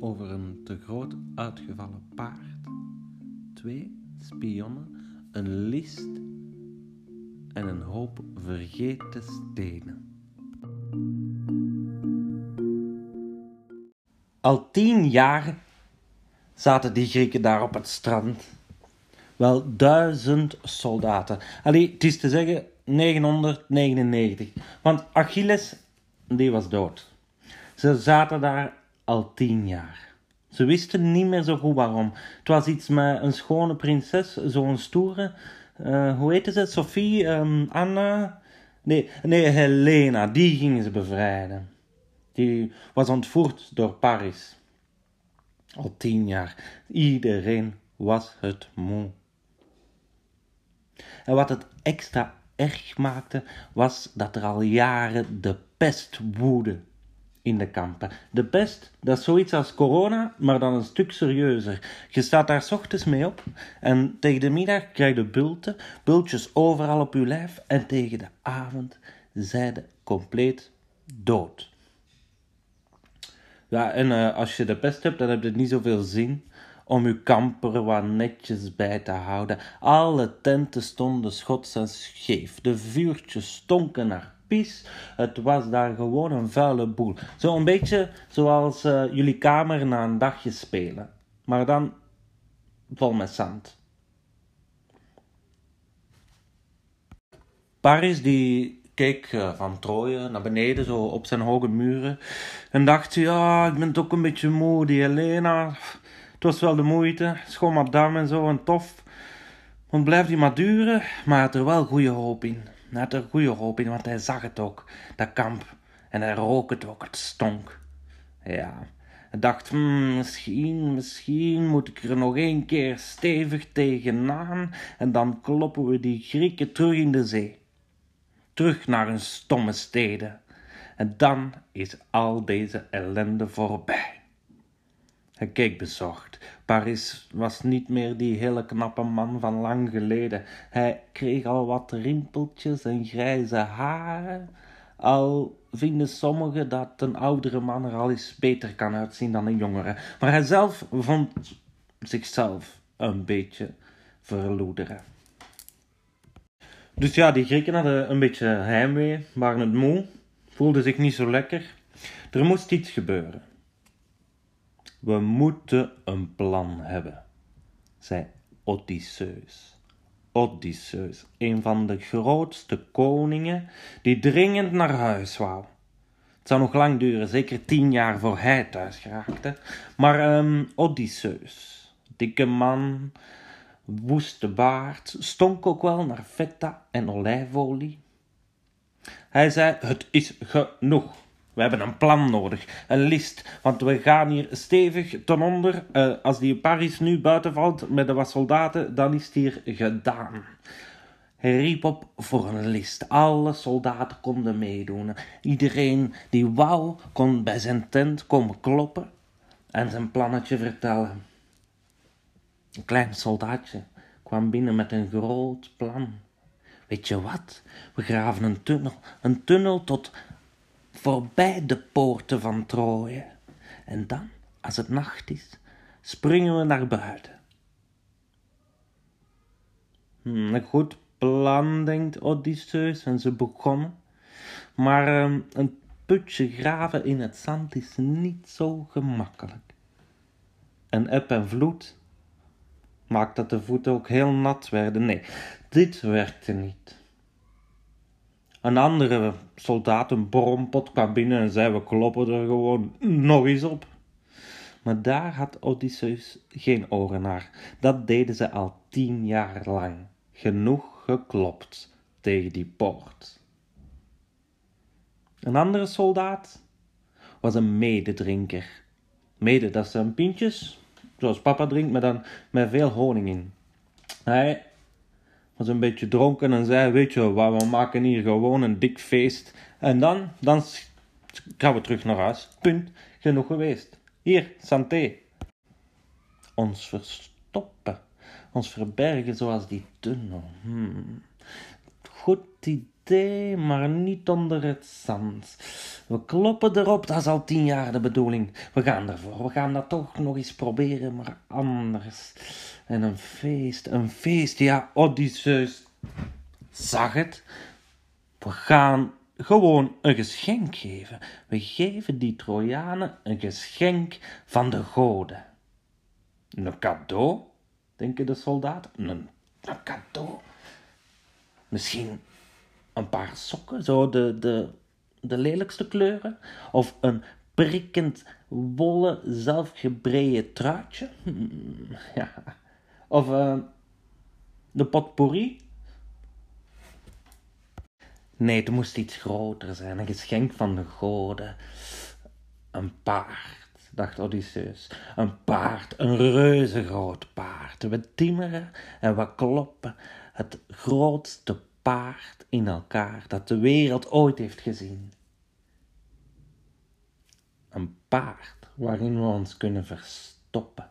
Over een te groot uitgevallen paard, twee spionnen, een list en een hoop vergeten stenen. Al tien jaar zaten die Grieken daar op het strand. Wel duizend soldaten. Allee, het is te zeggen 999. Want Achilles, die was dood. Ze zaten daar al tien jaar. Ze wisten niet meer zo goed waarom. Het was iets met een schone prinses, zo'n stoere. eh, hoe heette ze? Sophie? ehm, Anna? Nee, nee, Helena. Die gingen ze bevrijden. Die was ontvoerd door Paris. Al tien jaar. Iedereen was het moe. En wat het extra erg maakte, was dat er al jaren de pest woedde in de kampen. De pest, dat is zoiets als corona, maar dan een stuk serieuzer. Je staat daar 's ochtends mee op en tegen de middag krijg je bulten, bultjes overal op je lijf en tegen de avond zij je compleet dood. Ja, en eh, als je de pest hebt, dan heb je niet zoveel zin om je kamper wat netjes bij te houden. Alle tenten stonden schots en scheef. De vuurtjes stonken naar pies. Het was daar gewoon een vuile boel. Zo een beetje zoals eh, jullie kamer na een dagje spelen. Maar dan vol met zand. Paris die keek eh, van Troje naar beneden, zo op zijn hoge muren. En dacht, ja, ik ben toch een beetje moe, die Helena. Het was wel de moeite, schoon madame en zo, en tof. Want blijft die maar duren, maar hij had er wel goede hoop in. Hij had er goede hoop in, want hij zag het ook, dat kamp. En hij rook het ook, het stonk. Ja, hij dacht, hmm, misschien, misschien moet ik er nog één keer stevig tegenaan en dan kloppen we die Grieken terug in de zee. Terug naar hun stomme steden. En dan is al deze ellende voorbij. Hij keek bezorgd. Paris was niet meer die hele knappe man van lang geleden. Hij kreeg al wat rimpeltjes en grijze haren. Al vinden sommigen dat een oudere man er al eens beter kan uitzien dan een jongere. Maar hij zelf vond zichzelf een beetje verloederen. Dus ja, die Grieken hadden een beetje heimwee, waren het moe, voelden zich niet zo lekker. Er moest iets gebeuren. We moeten een plan hebben, zei Odysseus. Odysseus, een van de grootste koningen die dringend naar huis wou. Het zou nog lang duren, zeker tien jaar voor hij thuis geraakte. Maar ehm, Odysseus, dikke man, woeste baard, stonk ook wel naar feta en olijfolie. Hij zei: Het is genoeg. We hebben een plan nodig, een list, want we gaan hier stevig ten onder. Eh, als die Paris nu buiten valt met de wat soldaten, dan is het hier gedaan. Hij riep op voor een list. Alle soldaten konden meedoen. Iedereen die wou, kon bij zijn tent komen kloppen en zijn plannetje vertellen. Een klein soldaatje kwam binnen met een groot plan. Weet je wat? We graven een tunnel, een tunnel tot voorbij de poorten van Troje. En dan, als het nacht is, springen we naar buiten. Hm, een goed plan, denkt Odysseus, en ze begonnen. Maar um, een putje graven in het zand is niet zo gemakkelijk. En eb en vloed maakt dat de voeten ook heel nat werden. Nee, dit werkte niet. Een andere soldaat, een brompot, kwam binnen en zei: We kloppen er gewoon nog eens op. Maar daar had Odysseus geen oren naar. Dat deden ze al tien jaar lang. Genoeg geklopt tegen die poort. Een andere soldaat was een mededrinker. Mede, dat zijn pintjes, zoals papa drinkt, maar dan met veel honing in. Hij was een beetje dronken en zei, weet je we maken hier gewoon een dik feest. En dan, dan gaan we terug naar huis. Punt. Genoeg geweest. Hier, santé. Ons verstoppen. Ons verbergen zoals die tunnel. Hmm. Goed maar niet onder het zand. We kloppen erop, dat is al tien jaar de bedoeling. We gaan ervoor, we gaan dat toch nog eens proberen, maar anders. En een feest, een feest, ja, Odysseus zag het. We gaan gewoon een geschenk geven. We geven die Trojanen een geschenk van de goden. Een cadeau, denken de soldaten. Een cadeau. Misschien een paar sokken, zo de, de, de lelijkste kleuren. Of een prikkend, wollen, zelfgebreide truitje. Ja. Of uh, de potpourri. Nee, het moest iets groter zijn. Een geschenk van de goden. Een paard, dacht Odysseus. Een paard, een reuzengroot paard. We timmeren en we kloppen. Het grootste paard in elkaar dat de wereld ooit heeft gezien. Een paard waarin we ons kunnen verstoppen.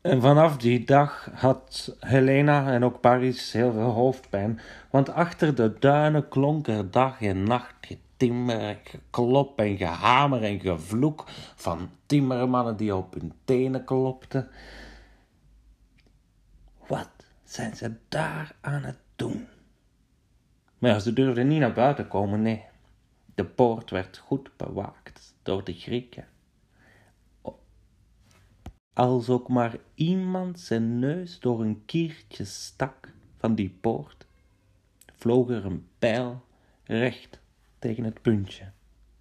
En vanaf die dag had Helena en ook Paris heel veel hoofdpijn, want achter de duinen klonk er dag en nacht getimmer, geklop en gehamer en gevloek van timmermannen die op hun tenen klopten. Zijn ze daar aan het doen? Maar ze durfden niet naar buiten komen, nee. De poort werd goed bewaakt door de Grieken als ook maar iemand zijn neus door een kiertje stak van die poort, vloog er een pijl recht tegen het puntje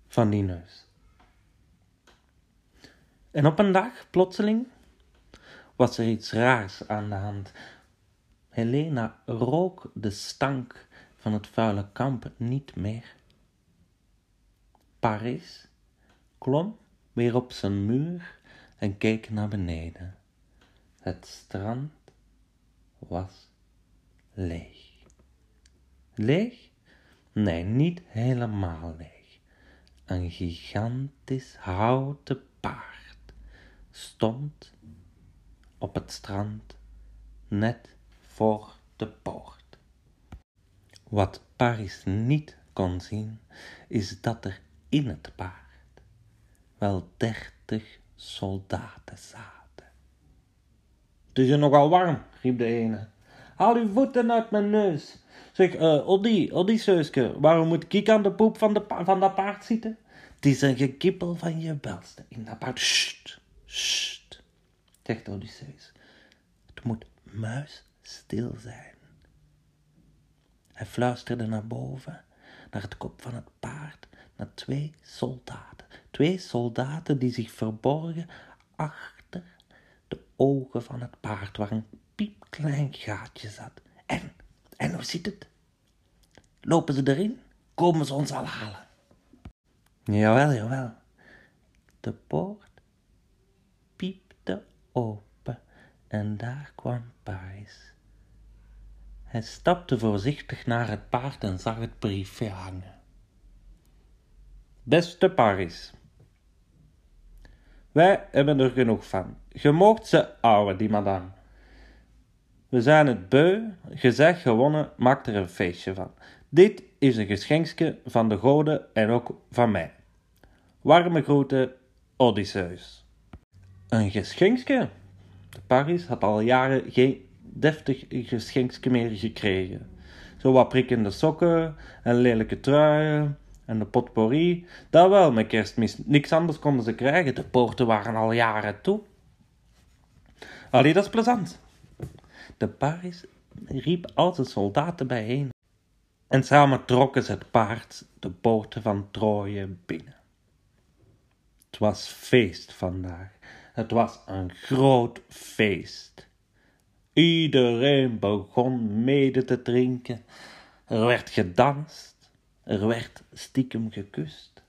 van die neus. En op een dag, plotseling, was er iets raars aan de hand. Helena rook de stank van het vuile kamp niet meer. Paris klom weer op zijn muur en keek naar beneden. Het strand was leeg. Leeg? Nee, niet helemaal leeg. Een gigantisch houten paard stond op het strand net voor de poort. Wat Paris niet kon zien, is dat er in het paard wel dertig soldaten zaten. Het is nogal warm, riep de ene. Haal uw voeten uit mijn neus. Zeg, uh, Odie, Odysseuske, waarom moet ik aan de poep van, de van dat paard zitten? Het is een gekippel van je belste in dat paard. Sst, sst, zegt Odysseus. Het moet muisstil zijn. Hij fluisterde naar boven, naar het kop van het paard, naar twee soldaten. Twee soldaten die zich verborgen achter de ogen van het paard waar een piepklein gaatje zat. En, en hoe zit het? Lopen ze erin? Komen ze ons al halen? Jawel, jawel. De poort piepte open en daar kwam Paris. Hij stapte voorzichtig naar het paard en zag het briefje hangen. Beste Paris, wij hebben er genoeg van. Je moogt ze houden, die madame. We zijn het beu, gezegd gewonnen, maak er een feestje van. Dit is een geschenkje van de goden en ook van mij. Warme groeten, Odysseus. Een geschenkje? Paris had al jaren geen deftig geschenkje meer gekregen. Zo wat prikkende sokken en lelijke truien en de potpourri, dat wel met kerstmis. Niks anders konden ze krijgen. De poorten waren al jaren toe. Allee, dat is plezant. De Paris riep al zijn soldaten bijeen. En samen trokken ze het paard de poorten van Troje binnen. Het was feest vandaag. Het was een groot feest. Iedereen begon mede te drinken. Er werd gedanst. Er werd stiekem gekust.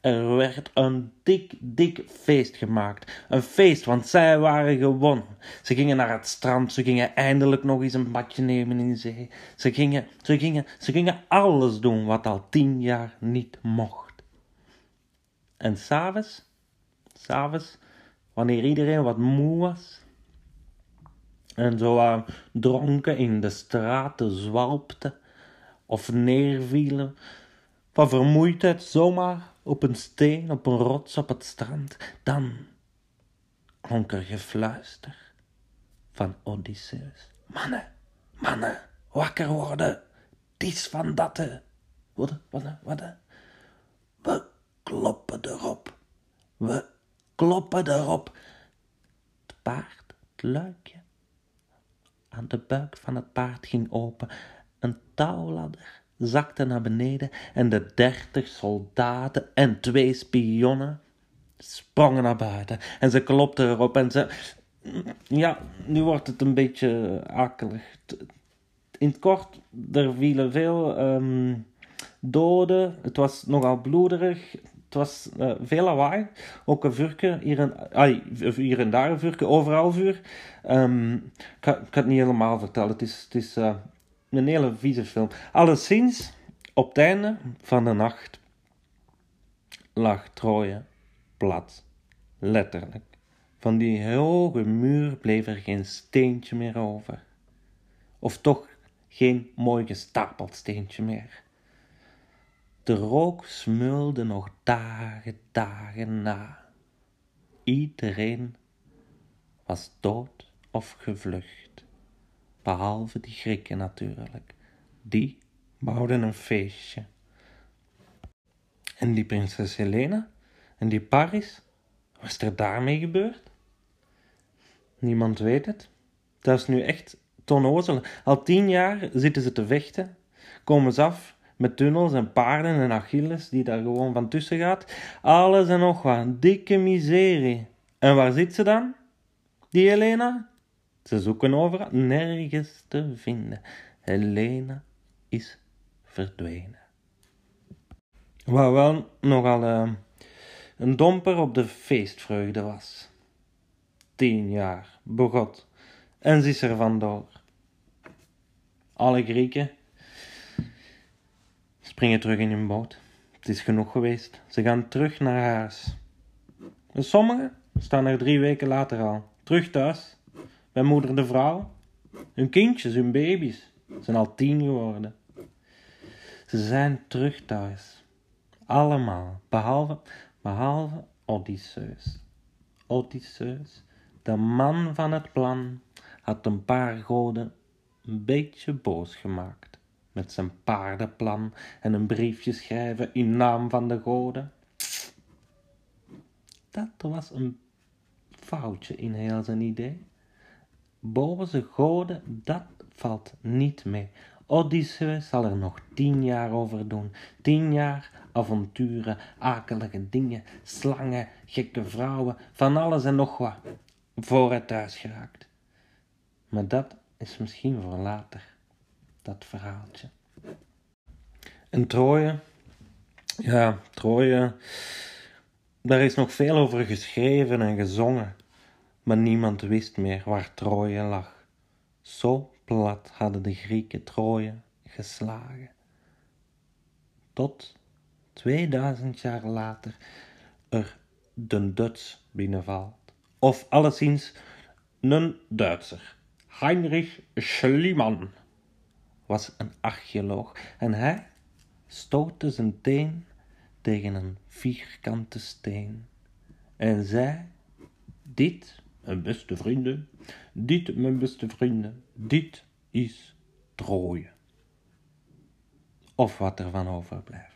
Er werd een dik, dik feest gemaakt. Een feest, want zij waren gewonnen. Ze gingen naar het strand, ze gingen eindelijk nog eens een badje nemen in zee. Ze gingen, ze gingen, ze gingen alles doen wat al tien jaar niet mocht. En s'avonds, s'avonds, wanneer iedereen wat moe was, en zo uh, dronken in de straten zwalpte, of neervielen van vermoeidheid zomaar op een steen, op een rots op het strand, dan klonk er gefluister van Odysseus. Mannen, mannen, wakker worden, is van datte. Wat, wat, wat? We kloppen erop, we kloppen erop. Het paard, het luikje, aan de buik van het paard ging open. Een touwladder zakte naar beneden en de dertig soldaten en twee spionnen sprongen naar buiten. En ze klopten erop en ze... Ja, nu wordt het een beetje akelig. In het kort, er vielen veel um, doden. Het was nogal bloederig. Was uh, veel lawaai. Ook een vuurke, hier en, hier en daar een vuurke, overal vuur. Um, ik, kan, ik, het niet helemaal vertellen. Het is, het is uh, een hele vieze film. Alleszins, op het einde van de nacht lag Troje plat. Letterlijk. Van die hoge muur bleef er geen steentje meer over. Of toch geen mooi gestapeld steentje meer. De rook smeulde nog dagen, dagen na. Iedereen was dood of gevlucht. Behalve die Grieken natuurlijk. Die bouwden een feestje. En die prinses Helena? En die Paris? Wat is er daarmee gebeurd? Niemand weet het. Dat is nu echt tonnozel. Al tien jaar zitten ze te vechten. Komen ze af met tunnels en paarden en Achilles die daar gewoon van tussen gaat. Alles en nog wat. Dikke miserie. En waar zit ze dan? Die Helena? Ze zoeken overal. Nergens te vinden. Helena is verdwenen. Wat wel nogal uh, een domper op de feestvreugde was. Tien jaar, begot, en ze is er vandoor. Alle Grieken springen terug in hun boot. Het is genoeg geweest. Ze gaan terug naar huis. En sommigen staan er drie weken later al. Terug thuis. Bij moeder de vrouw. Hun kindjes, hun baby's. zijn al tien geworden. Ze zijn terug thuis. Allemaal. Behalve, behalve Odysseus. Odysseus, de man van het plan, had een paar goden een beetje boos gemaakt. Met zijn paardenplan en een briefje schrijven in naam van de goden. Dat was een foutje in heel zijn idee. Boze goden, dat valt niet mee. Odysseus zal er nog tien jaar over doen. Tien jaar avonturen, akelige dingen, slangen, gekke vrouwen, van alles en nog wat, voor het thuis geraakt. Maar dat is misschien voor later, dat verhaaltje. En Troje, ja, Troje, daar is nog veel over geschreven en gezongen, maar niemand wist meer waar Troje lag. Zo plat hadden de Grieken Troje geslagen. Tot 2000 jaar later er de Duits binnenvalt. Of alleszins een Duitser. Heinrich Schliemann was een archeoloog en hij stootte zijn teen tegen een vierkante steen en zei: Dit, mijn beste vrienden, dit, mijn beste vrienden, dit is Troje. Of wat er van overblijft.